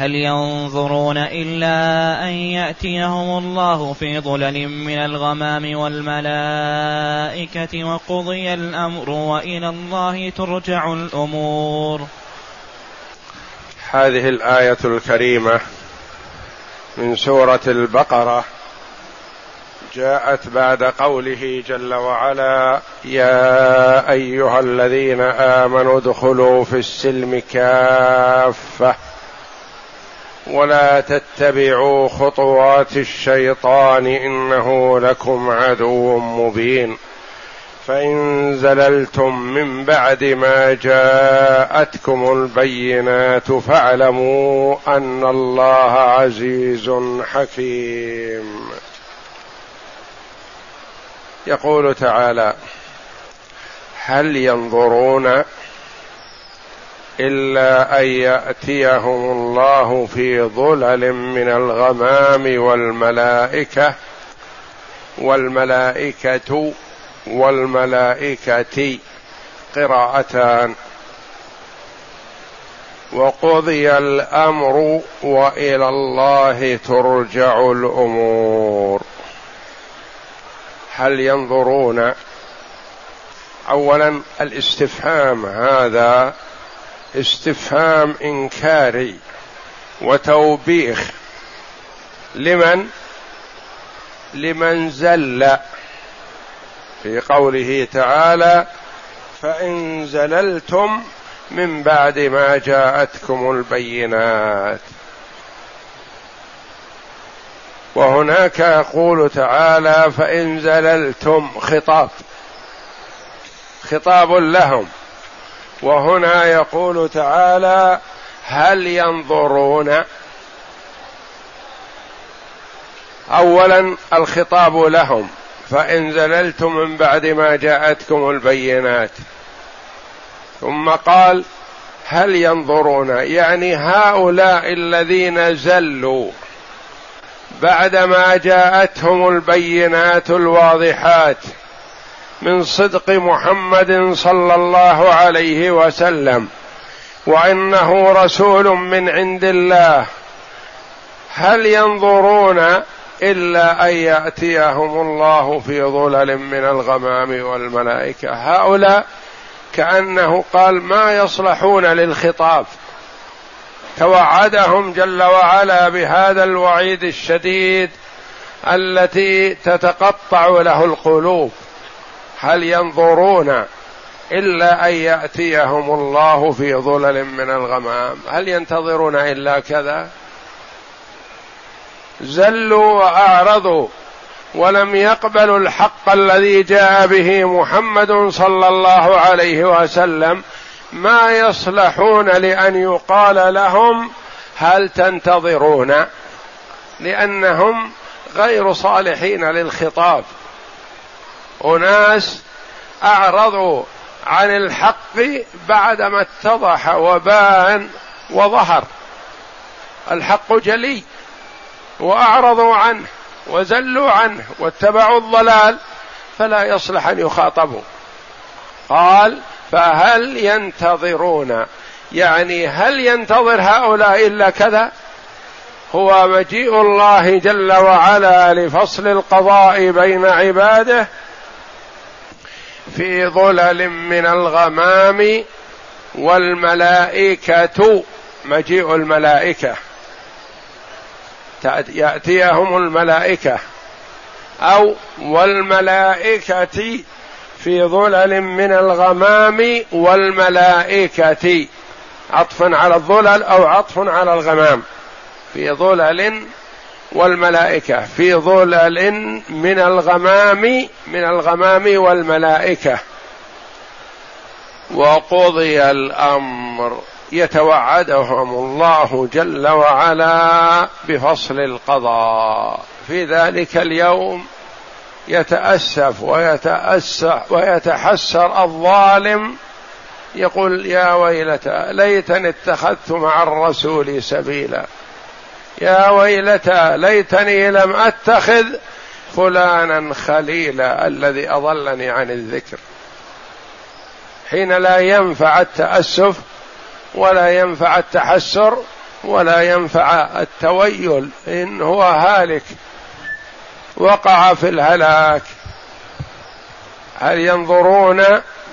هل ينظرون إلا أن يأتيهم الله في ظلل من الغمام والملائكة وقضي الأمر وإلى الله ترجع الأمور. هذه الآية الكريمة من سورة البقرة. جاءت بعد قوله جل وعلا يا أيها الذين آمنوا ادخلوا في السلم كافة. ولا تتبعوا خطوات الشيطان إنه لكم عدو مبين. فإن زللتم من بعد ما جاءتكم البينات فاعلموا أن الله عزيز حكيم. يقول تعالى هل ينظرون إلا أن يأتيهم الله في ظلل من الغمام والملائكة والملائكة والملائكة قراءتان. وقضي الأمر وإلى الله ترجع الأمور. هل ينظرون؟ اولا الاستفهام هذا استفهام إنكاري وتوبيخ. لمن؟ لمن زل. في قوله تعالى فإن زللتم من بعد ما جاءتكم البينات. وهناك يقول تعالى فإن زللتم خطاب. خطاب لهم. وهنا يقول تعالى هل ينظرون؟ اولا الخطاب لهم فإن زللتم من بعد ما جاءتكم البينات. ثم قال هل ينظرون؟ يعني هؤلاء الذين زلوا بعدما جاءتهم البينات الواضحات. من صدق محمد صلى الله عليه وسلم وإنه رسول من عند الله. هل ينظرون إلا أن يأتيهم الله في ظلل من الغمام والملائكة؟ هؤلاء كأنه قال ما يصلحون للخطاب. توعدهم جل وعلا بهذا الوعيد الشديد التي تتقطع له القلوب. هل ينظرون إلا أن يأتيهم الله في ظلل من الغمام؟ هل ينتظرون إلا كذا؟ زلوا وأعرضوا ولم يقبلوا الحق الذي جاء به محمد صلى الله عليه وسلم. ما يصلحون لأن يقال لهم هل تنتظرون؟ لأنهم غير صالحين للخطاب. أناس أعرضوا عن الحق بعدما اتضح وبان وظهر. الحق جلي وأعرضوا عنه وزلوا عنه واتبعوا الضلال فلا يصلح أن يخاطبوا. قال فهل ينتظرون؟ يعني هل ينتظر هؤلاء إلا كذا؟ هو مجيء الله جل وعلا لفصل القضاء بين عباده في ظلل من الغمام والملائكة مجيء الملائكة. يأتيهم الملائكة. أو والملائكة في ظلل من الغمام والملائكة. عطف على الظلل أو عطف على الغمام. في ظلل والملائكة. في ظلل من الغمام من الغمام والملائكة. وقضي الأمر. يتوعدهم الله جل وعلا بفصل القضاء. في ذلك اليوم يتأسف ويتأسع ويتحسر الظالم. يقول يا ويلتى ليتني اتخذت مع الرسول سبيلا. يا ويلتى ليتني لم أتخذ فلانا خليلا الذي أضلني عن الذكر. حين لا ينفع التأسف ولا ينفع التحسر ولا ينفع التويل إن هو هالك وقع في الهلاك. هل ينظرون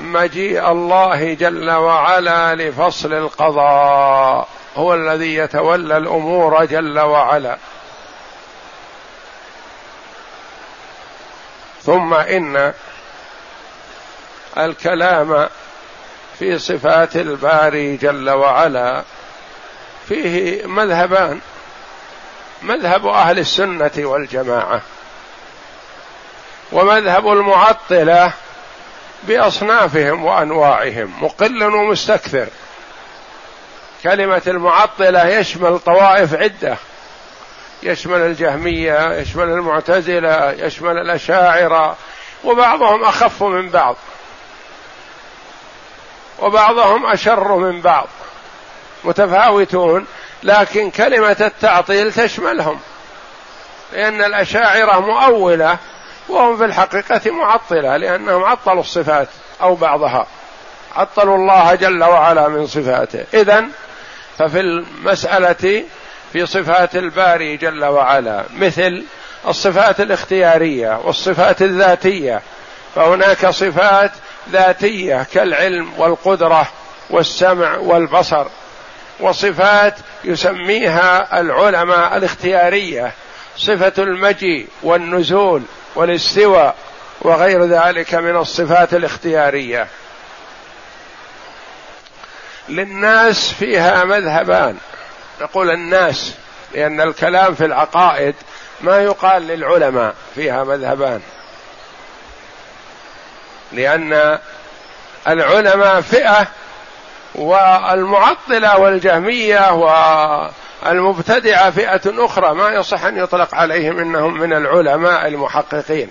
مجيء الله جل وعلا لفصل القضاء؟ هو الذي يتولى الأمور جل وعلا. ثم إن الكلام في صفات الباري جل وعلا فيه مذهبان. مذهب أهل السنة والجماعة ومذهب المعطلة بأصنافهم وأنواعهم مقل ومستكثر. كلمة المعطلة يشمل طوائف عدة. يشمل الجهمية يشمل المعتزلة يشمل الأشاعرة وبعضهم أخف من بعض. وبعضهم أشر من بعض. متفاوتون لكن كلمة التعطيل تشملهم. لأن الأشاعرة مؤولة وهم في الحقيقة معطلة لأنهم عطلوا الصفات أو بعضها. عطلوا الله جل وعلا من صفاته. إذا ففي المسألة في صفات الباري جل وعلا مثل الصفات الاختيارية والصفات الذاتية. فهناك صفات ذاتية كالعلم والقدرة والسمع والبصر وصفات يسميها العلماء الاختيارية صفة المجيء والنزول والاستواء وغير ذلك من الصفات الاختيارية. للناس فيها مذهبان. نقول الناس لأن الكلام في العقائد ما يقال للعلماء فيها مذهبان. لأن العلماء فئة والمعطلة والجهمية المبتدعة فئة أخرى ما يصح أن يطلق عليهم إنهم من العلماء المحققين.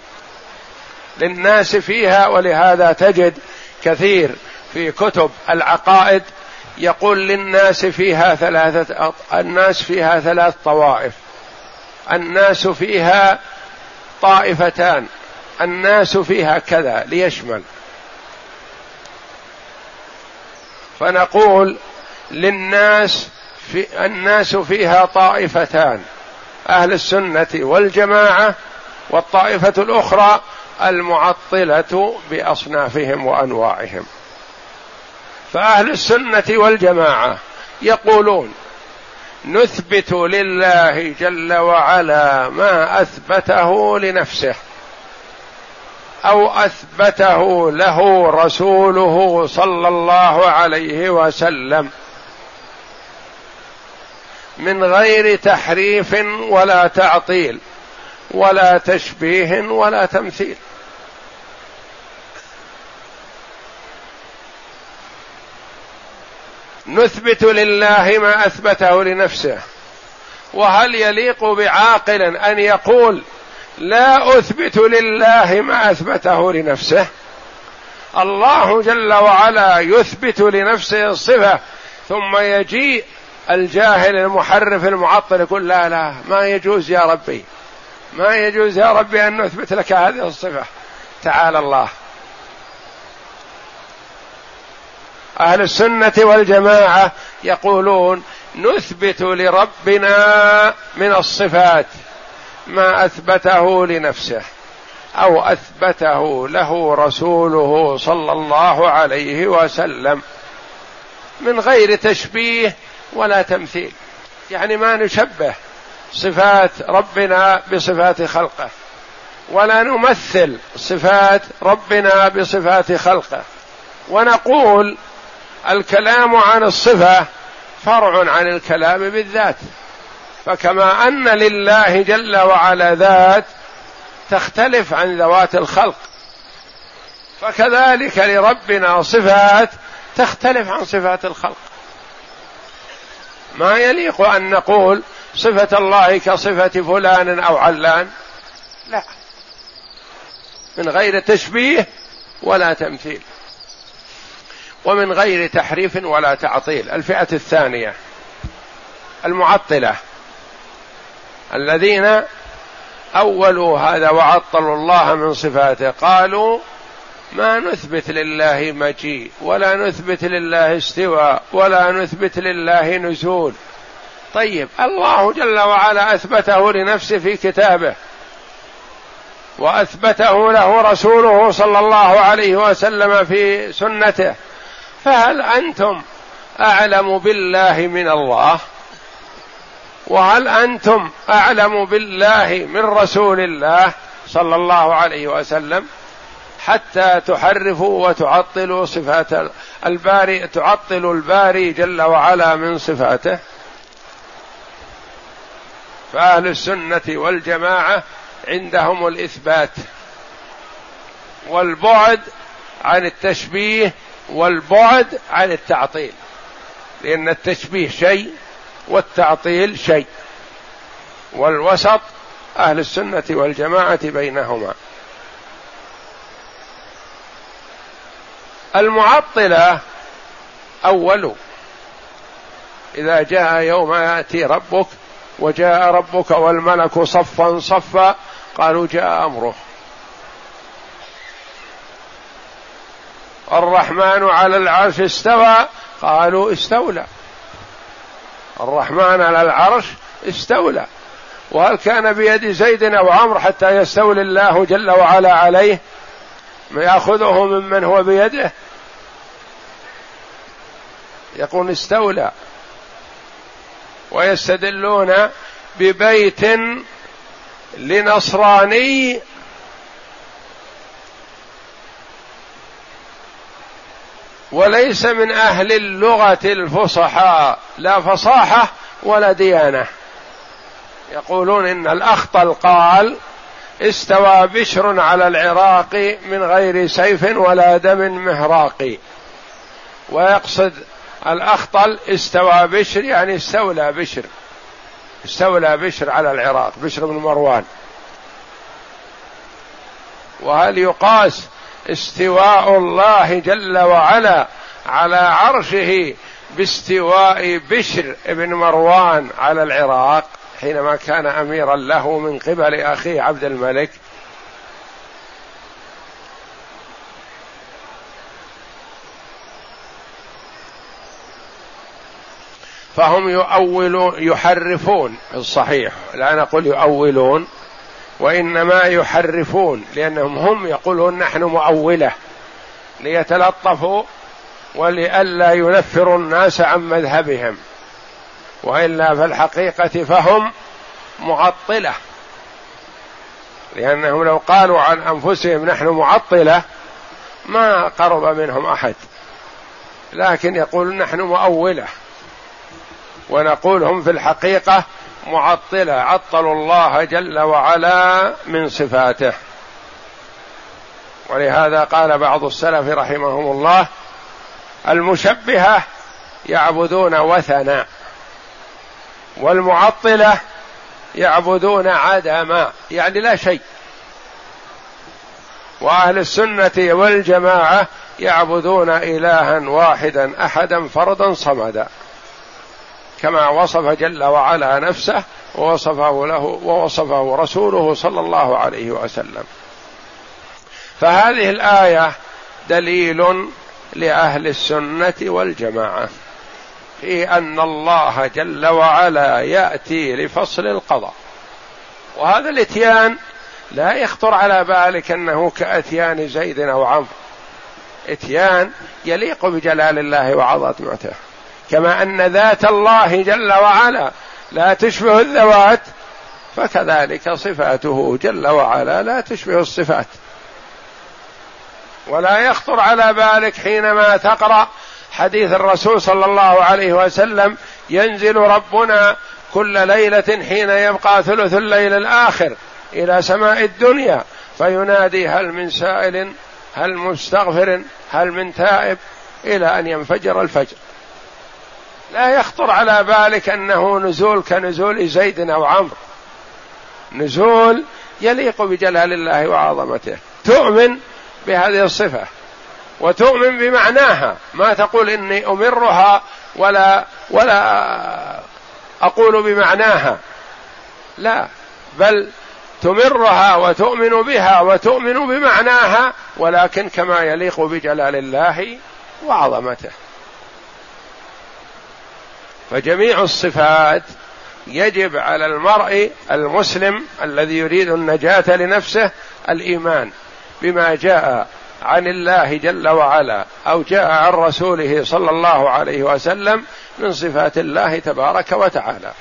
للناس فيها ولهذا تجد كثير في كتب العقائد يقول للناس فيها ثلاثة الناس فيها ثلاث طوائف. الناس فيها طائفتان. الناس فيها كذا ليشمل. فنقول للناس في الناس فيها طائفتان. أهل السنة والجماعة والطائفة الأخرى المعطلة بأصنافهم وأنواعهم. فأهل السنة والجماعة يقولون نثبت لله جل وعلا ما أثبته لنفسه أو أثبته له رسوله صلى الله عليه وسلم من غير تحريف ولا تعطيل ولا تشبيه ولا تمثيل نثبت لله ما أثبته لنفسه. وهل يليق بعاقل أن يقول لا أثبت لله ما أثبته لنفسه؟ الله جل وعلا يثبت لنفسه الصفة ثم يجيء الجاهل المحرف المعطل يقول لا لا ما يجوز يا ربي ما يجوز يا ربي أن نثبت لك هذه الصفة. تعالى الله. أهل السنة والجماعة يقولون نثبت لربنا من الصفات ما أثبته لنفسه أو أثبته له رسوله صلى الله عليه وسلم من غير تشبيه ولا تمثيل. يعني ما نشبه صفات ربنا بصفات خلقه ولا نمثل صفات ربنا بصفات خلقه. ونقول الكلام عن الصفة فرع عن الكلام بالذات. فكما أن لله جل وعلا ذات تختلف عن ذوات الخلق فكذلك لربنا صفات تختلف عن صفات الخلق. ما يليق أن نقول صفة الله كصفة فلان أو علان لا. من غير تشبيه ولا تمثيل. ومن غير تحريف ولا تعطيل. الفئة الثانية المعطلة. الذين أولوا هذا وعطلوا الله من صفاته قالوا ما نثبت لله مجيء ولا نثبت لله استواء ولا نثبت لله نزول. طيب الله جل وعلا أثبته لنفسه في كتابه وأثبته له رسوله صلى الله عليه وسلم في سنته. فهل أنتم أعلم بالله من الله؟ وهل أنتم أعلم بالله من رسول الله صلى الله عليه وسلم؟ حتى تحرفوا وتعطلوا صفات الباري تعطلوا الباري جل وعلا من صفاته. فأهل السنة والجماعة عندهم الإثبات والبعد عن التشبيه والبعد عن التعطيل. لأن التشبيه شيء والتعطيل شيء. والوسط أهل السنة والجماعة بينهما. المعطلة أول. إذا جاء يوم يأتي ربك وجاء ربك والملك صفا صفا قالوا جاء أمره. الرحمن على العرش استوى. قالوا استولى. الرحمن على العرش استولى. وهل كان بيد زيد أو عمرو حتى يستولي الله جل وعلا عليه؟ يأخذه ممن هو بيده. يقول استولى. ويستدلون ببيت لنصراني وليس من أهل اللغة الفصحاء لا فصاحة ولا ديانة. يقولون إن الاخطل قال استوى بشر على العراق من غير سيف ولا دم مهراق ويقصد الأخطل استوى بشر يعني استولى بشر. استولى بشر على العراق بشر بن مروان. وهل يقاس استواء الله جل وعلا على عرشه باستواء بشر بن مروان على العراق حينما كان اميرا له من قبل اخيه عبد الملك. فهم يؤولون يحرفون الصحيح لا نقول يؤولون. وإنما يحرفون لأنهم هم يقولون نحن مؤولة ليتلطفوا ولئلا ينفروا الناس عن مذهبهم. وإلا في الحقيقة فهم معطلة لأنهم لو قالوا عن أنفسهم نحن معطلة ما قرب منهم أحد. لكن يقول نحن مؤولة ونقول هم في الحقيقة معطلة عطلوا الله جل وعلا من صفاته. ولهذا قال بعض السلف رحمهم الله المشبهة يعبدون وثنا والمعطلة يعبدون عدما يعني لا شيء. وأهل السنة والجماعة يعبدون إلها واحدا أحدا فردا صمدا. كما وصف جل وعلا نفسه ووصفه له ووصفه رسوله صلى الله عليه وسلم. فهذه الآية دليل لأهل السنة والجماعة في أن الله جل وعلا يأتي لفصل القضاء. وهذا الإتيان لا يخطر على بالك أنه كأتيان زيد أو عمرو. إتيان يليق بجلال الله وعظمته. كما أن ذات الله جل وعلا لا تشبه الذوات فكذلك صفاته جل وعلا لا تشبه الصفات. ولا يخطر على بالك حينما تقرأ حديث الرسول صلى الله عليه وسلم ينزل ربنا كل ليلة حين يبقى ثلث الليل الآخر إلى سماء الدنيا فينادي هل من سائل هل مستغفر هل من تائب إلى أن ينفجر الفجر. لا يخطر على بالك أنه نزول كنزول زيد أو عمرو. نزول يليق بجلال الله وعظمته. تؤمن بهذه الصفة وتؤمن بمعناها. ما تقول إني أمرها ولا ولا أقول بمعناها. لا. بل تمرها وتؤمن بها وتؤمن بمعناها ولكن كما يليق بجلال الله وعظمته. فجميع الصفات يجب على المرء المسلم الذي يريد النجاة لنفسه الإيمان بما جاء عن الله جل وعلا أو جاء عن رسوله صلى الله عليه وسلم من صفات الله تبارك وتعالى.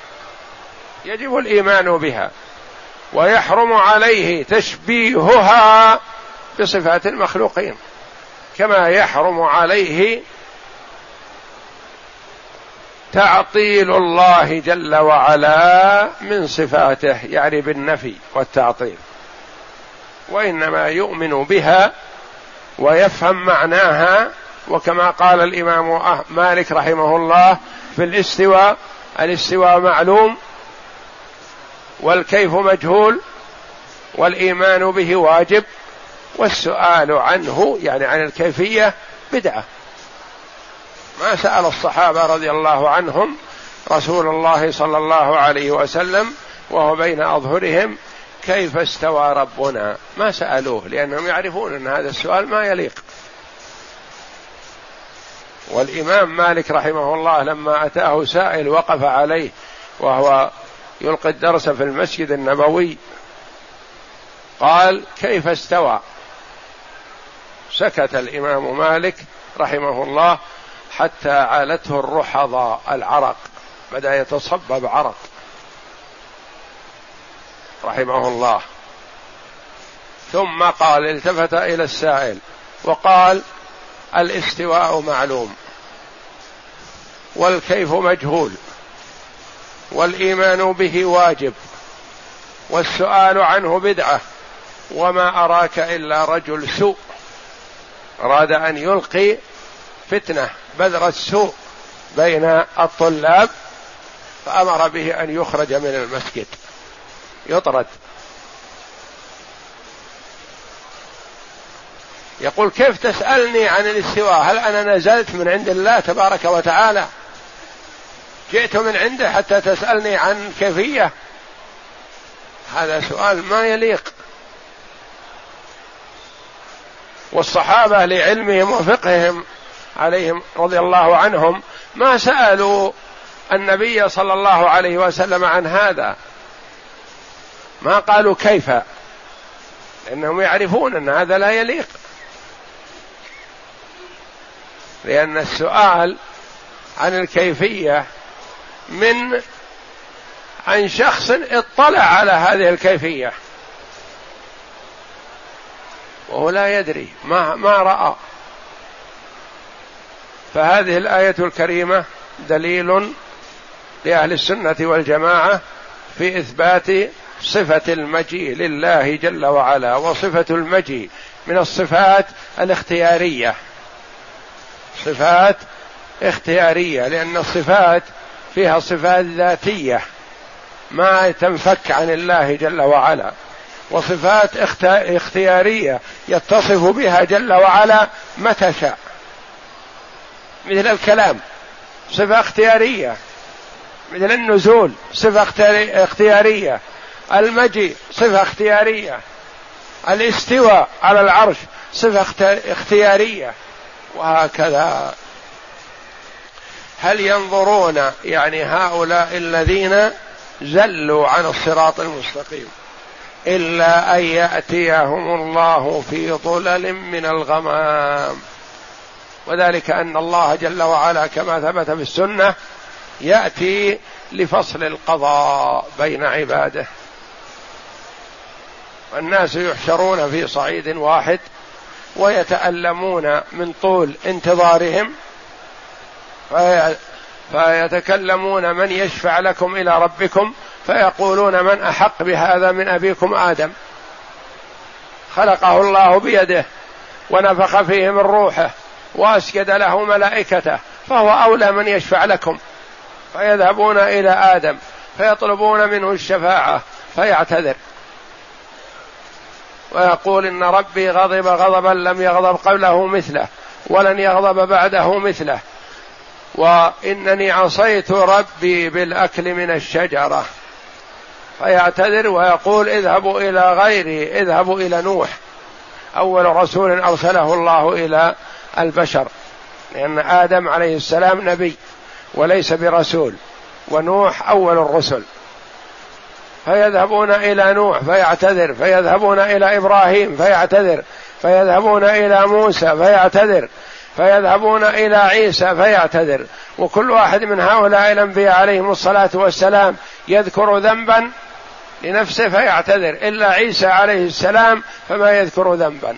يجب الإيمان بها ويحرم عليه تشبيهها بصفات المخلوقين كما يحرم عليه تعطيل الله جل وعلا من صفاته يعني بالنفي والتعطيل. وإنما يؤمن بها ويفهم معناها وكما قال الإمام أه- مالك رحمه الله في الاستواء الاستواء معلوم والكيف مجهول والإيمان به واجب والسؤال عنه يعني عن الكيفية بدعة. ما سأل الصحابة رضي الله عنهم رسول الله صلى الله عليه وسلم وهو بين أظهرهم كيف استوى ربنا؟ ما سألوه لأنهم يعرفون أن هذا السؤال ما يليق. والإمام مالك رحمه الله لما أتاه سائل وقف عليه وهو يلقي الدرس في المسجد النبوي قال كيف استوى؟ سكت الإمام مالك رحمه الله حتى عالته الرحضاء العرق. بدأ يتصبب عرق. رحمه الله. ثم قال التفت إلى السائل وقال الاستواء معلوم. والكيف مجهول. والإيمان به واجب. والسؤال عنه بدعة. وما أراك إلا رجل سوء. أراد أن يلقي فتنة. بذر السوء بين الطلاب فأمر به أن يخرج من المسجد. يطرد. يقول كيف تسألني عن الاستواء؟ هل أنا نزلت من عند الله تبارك وتعالى؟ جئت من عنده حتى تسألني عن كيفية؟ هذا سؤال ما يليق. والصحابة لعلمهم وفقههم عليهم رضي الله عنهم ما سألوا النبي صلى الله عليه وسلم عن هذا. ما قالوا كيف؟ لأنهم يعرفون أن هذا لا يليق. لأن السؤال عن الكيفية من عن شخص اطلع على هذه الكيفية. وهو لا يدري ما ما رأى. فهذه الآية الكريمة دليل لأهل السنة والجماعة في إثبات صفة المجيء لله جل وعلا وصفة المجيء من الصفات الاختيارية. صفات اختيارية لأن الصفات فيها صفات ذاتية ما تنفك عن الله جل وعلا. وصفات اختيارية يتصف بها جل وعلا متى شاء. مثل الكلام صفة اختيارية. مثل النزول صفة اختيارية. المجيء صفة اختيارية. الاستواء على العرش صفة اختيارية. وهكذا. هل ينظرون يعني هؤلاء الذين زلوا عن الصراط المستقيم إلا أن يأتيهم الله في ظلل من الغمام؟ وذلك أن الله جل وعلا كما ثبت في السنة يأتي لفصل القضاء بين عباده. والناس يحشرون في صعيد واحد ويتألمون من طول انتظارهم فيتكلمون من يشفع لكم إلى ربكم فيقولون من أحق بهذا من أبيكم آدم. خلقه الله بيده ونفخ فيه من روحه. وأسجد له ملائكته فهو أولى من يشفع لكم. فيذهبون إلى آدم فيطلبون منه الشفاعة فيعتذر. ويقول إن ربي غضب غضبا لم يغضب قبله مثله ولن يغضب بعده مثله. وإنني عصيت ربي بالأكل من الشجرة. فيعتذر ويقول اذهبوا إلى غيري اذهبوا إلى نوح. أول رسول أرسله الله إلى البشر لأن آدم عليه السلام نبي وليس برسول ونوح أول الرسل. فيذهبون إلى نوح فيعتذر فيذهبون إلى إبراهيم فيعتذر فيذهبون إلى موسى فيعتذر فيذهبون إلى عيسى فيعتذر. وكل واحد من هؤلاء الأنبياء عليهم الصلاة والسلام يذكر ذنبا لنفسه فيعتذر. إلا عيسى عليه السلام فما يذكر ذنبا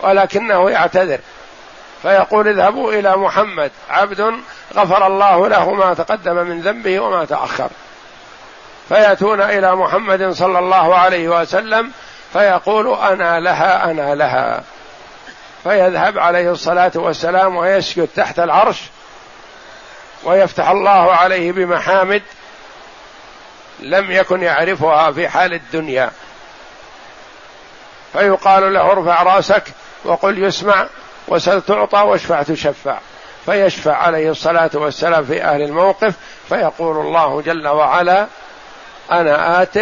ولكنه يعتذر. فيقول اذهبوا إلى محمد عبد غفر الله له ما تقدم من ذنبه وما تأخر. فيأتون إلى محمد صلى الله عليه وسلم فيقول أنا لها أنا لها. فيذهب عليه الصلاة والسلام ويسجد تحت العرش ويفتح الله عليه بمحامد لم يكن يعرفها في حال الدنيا. فيقال له ارفع رأسك وقل يسمع. وسل تعطى واشفع تشفع. فيشفع عليه الصلاة والسلام في أهل الموقف فيقول الله جل وعلا أنا آت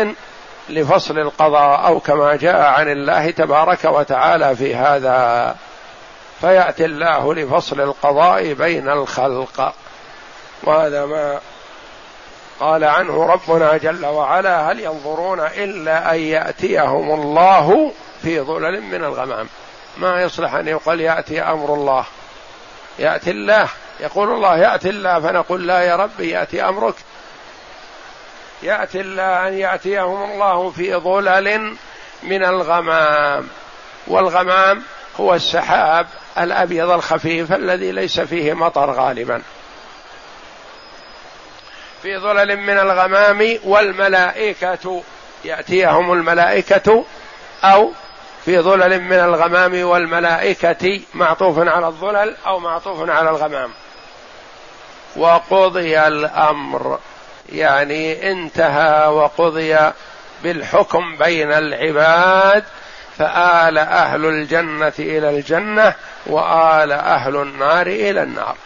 لفصل القضاء أو كما جاء عن الله تبارك وتعالى في هذا. فيأتي الله لفصل القضاء بين الخلق. وهذا ما قال عنه ربنا جل وعلا هل ينظرون إلا أن يأتيهم الله في ظلل من الغمام. ما يصلح أن يقال يأتي أمر الله. يأتي الله. يقول الله يأتي الله فنقول لا يا رب يأتي أمرك. يأتي الله أن يأتيهم الله في ظلل من الغمام. والغمام هو السحاب الأبيض الخفيف الذي ليس فيه مطر غالبا. في ظلل من الغمام والملائكة يأتيهم الملائكة أو في ظلل من الغمام والملائكة معطوف على الظلل أو معطوف على الغمام. وقضي الأمر. يعني انتهى وقضي بالحكم بين العباد. فآل أهل الجنة إلى الجنة وآل أهل النار إلى النار.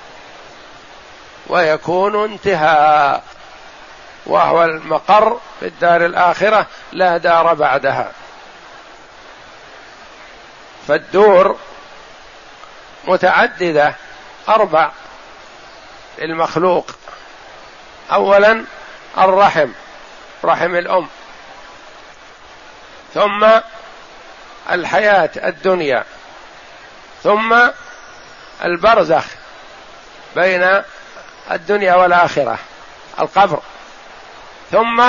ويكون انتهاء. وهو المقر في الدار الآخرة لا دار بعدها. فالدور متعددة أربع المخلوق اولا الرحم رحم الأم. ثم الحياة الدنيا. ثم البرزخ بين الدنيا والآخرة القبر. ثم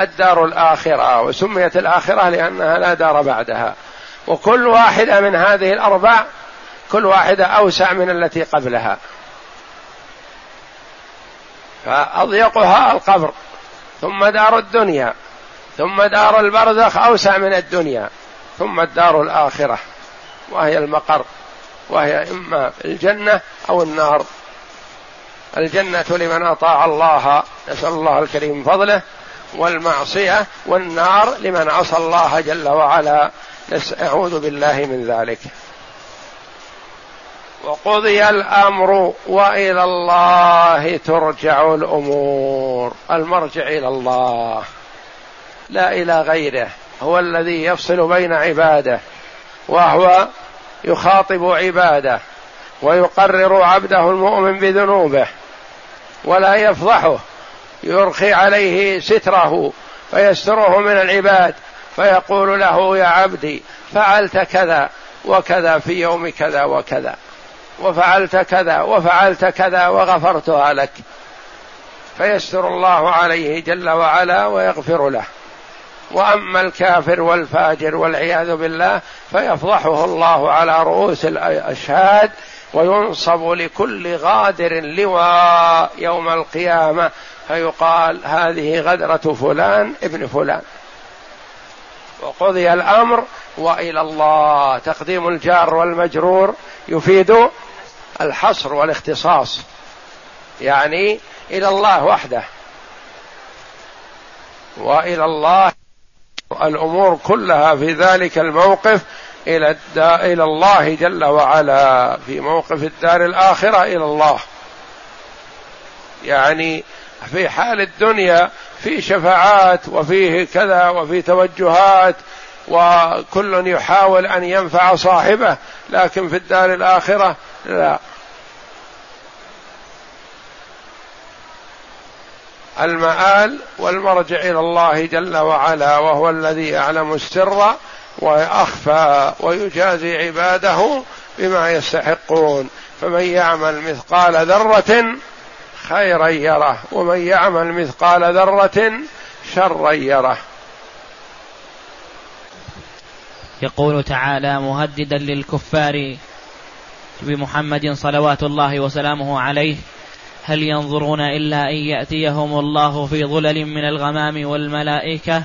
الدار الآخرة وسميت الآخرة لأنها لا دار بعدها. وكل واحدة من هذه الأربع كل واحدة أوسع من التي قبلها. فأضيقها القبر ثم دار الدنيا ثم دار البرزخ أوسع من الدنيا ثم الدار الآخرة. وهي المقر وهي إما الجنة أو النار. الجنة لمن أطاع الله نسأل الله الكريم فضله والمعصية والنار لمن عصى الله جل وعلا. نعوذ بالله من ذلك. وقضي الأمر وإلى الله ترجع الأمور. المرجع إلى الله. لا إلى غيره. هو الذي يفصل بين عباده. وهو يخاطب عباده. ويقرر عبده المؤمن بذنوبه. ولا يفضحه. يرخي عليه ستره. فيستره من العباد. فيقول له يا عبدي فعلت كذا وكذا في يوم كذا وكذا وفعلت كذا وفعلت كذا وغفرتها لك. فيستر الله عليه جل وعلا ويغفر له. وأما الكافر والفاجر والعياذ بالله فيفضحه الله على رؤوس الأشهاد وينصب لكل غادر لواء يوم القيامة فيقال هذه غدرة فلان ابن فلان. وقضي الأمر وإلى الله. تقديم الجار والمجرور يفيد الحصر والاختصاص يعني إلى الله وحده. وإلى الله الأمور كلها في ذلك الموقف إلى إلى الله جل وعلا. في موقف الدار الآخرة إلى الله. يعني في حال الدنيا في شفاعات وفيه كذا وفي توجهات وكل يحاول أن ينفع صاحبه لكن في الدار الآخرة لا. المآل والمرجع إلى الله جل وعلا وهو الذي يعلم السر وأخفى ويجازي عباده بما يستحقون. فمن يعمل مثقال ذرة خيرا يره ومن يعمل مثقال ذرة شرا يره. يقول تعالى مهددا للكفار بمحمد صلوات الله وسلامه عليه هل ينظرون إلا أن يأتيهم الله في ظلل من الغمام والملائكة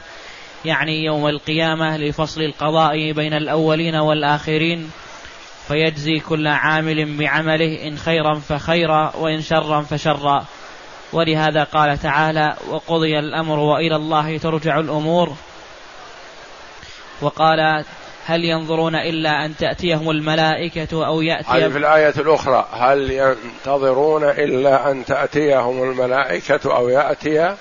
يعني يوم القيامة لفصل القضاء بين الأولين والآخرين فيجزي كل عامل بعمله إن خيرا فخيرا وإن شرا فشرا. ولهذا قال تعالى وقضي الأمر وإلى الله ترجع الأمور. وقال هل ينظرون إلا أن تأتيهم الملائكة أو يأتي هل في الآية الأخرى. هل ينتظرون إلا أن تأتيهم الملائكة أو يأتي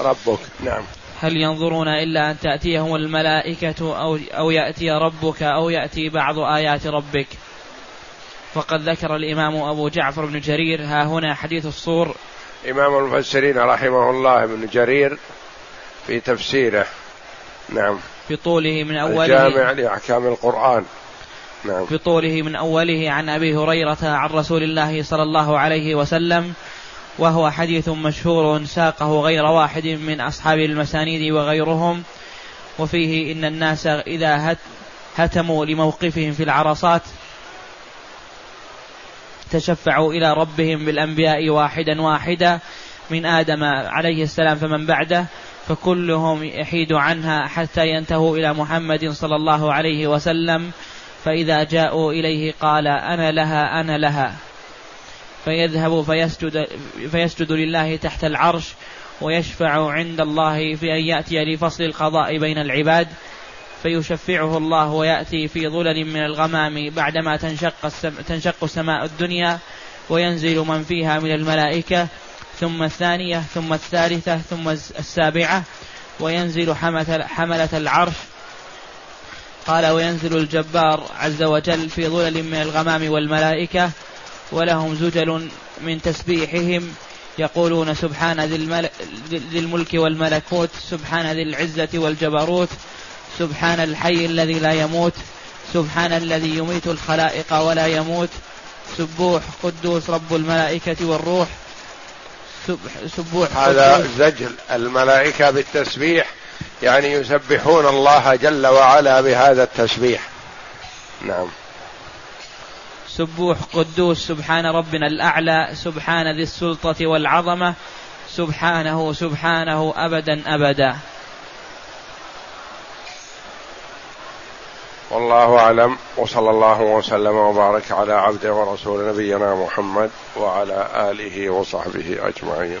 ربك؟ نعم. هل ينظرون إلا أن تأتيهم الملائكة أو, أو يأتي ربك أو يأتي بعض آيات ربك؟ وقد ذكر الإمام أبو جعفر بن جرير ها هنا حديث الصور. إمام المفسرين رحمه الله ابن جرير في تفسيره. نعم. بطوله من أوله الجامع لأحكام القرآن. نعم. بطوله من أوله عن أبي هريرة عن رسول الله صلى الله عليه وسلم وهو حديث مشهور ساقه غير واحد من أصحاب المسانيد وغيرهم وفيه إن الناس إذا هتموا لموقفهم في العرصات تشفعوا إلى ربهم بالأنبياء واحدا واحدا من آدم عليه السلام فمن بعده فكلهم يحيد عنها حتى ينتهوا إلى محمد صلى الله عليه وسلم فإذا جاءوا إليه قال أنا لها أنا لها. فيذهب فيسجد, فيسجد لله تحت العرش ويشفع عند الله في أن يأتي لفصل القضاء بين العباد. فيشفعه الله ويأتي في ظلل من الغمام بعدما تنشق, تنشق سماء الدنيا. وينزل من فيها من الملائكة. ثم الثانية ثم الثالثة ثم السابعة. وينزل حملة العرش. قال وينزل الجبار عز وجل في ظلل من الغمام والملائكة. ولهم زجل من تسبيحهم يقولون سبحان ذي الملك والملكوت سبحان ذي العزة والجبروت سبحان الحي الذي لا يموت سبحان الذي يميت الخلائق ولا يموت سبوح قدوس رب الملائكة والروح سبوح هذا زجل الملائكة بالتسبيح يعني يسبحون الله جل وعلا بهذا التسبيح. نعم. سبوح قدوس سبحان ربنا الأعلى سبحان ذي السلطة والعظمة سبحانه سبحانه أبدا أبدا. والله أعلم وصلى الله وسلم وبارك على عبده ورسول نبينا محمد وعلى آله وصحبه أجمعين.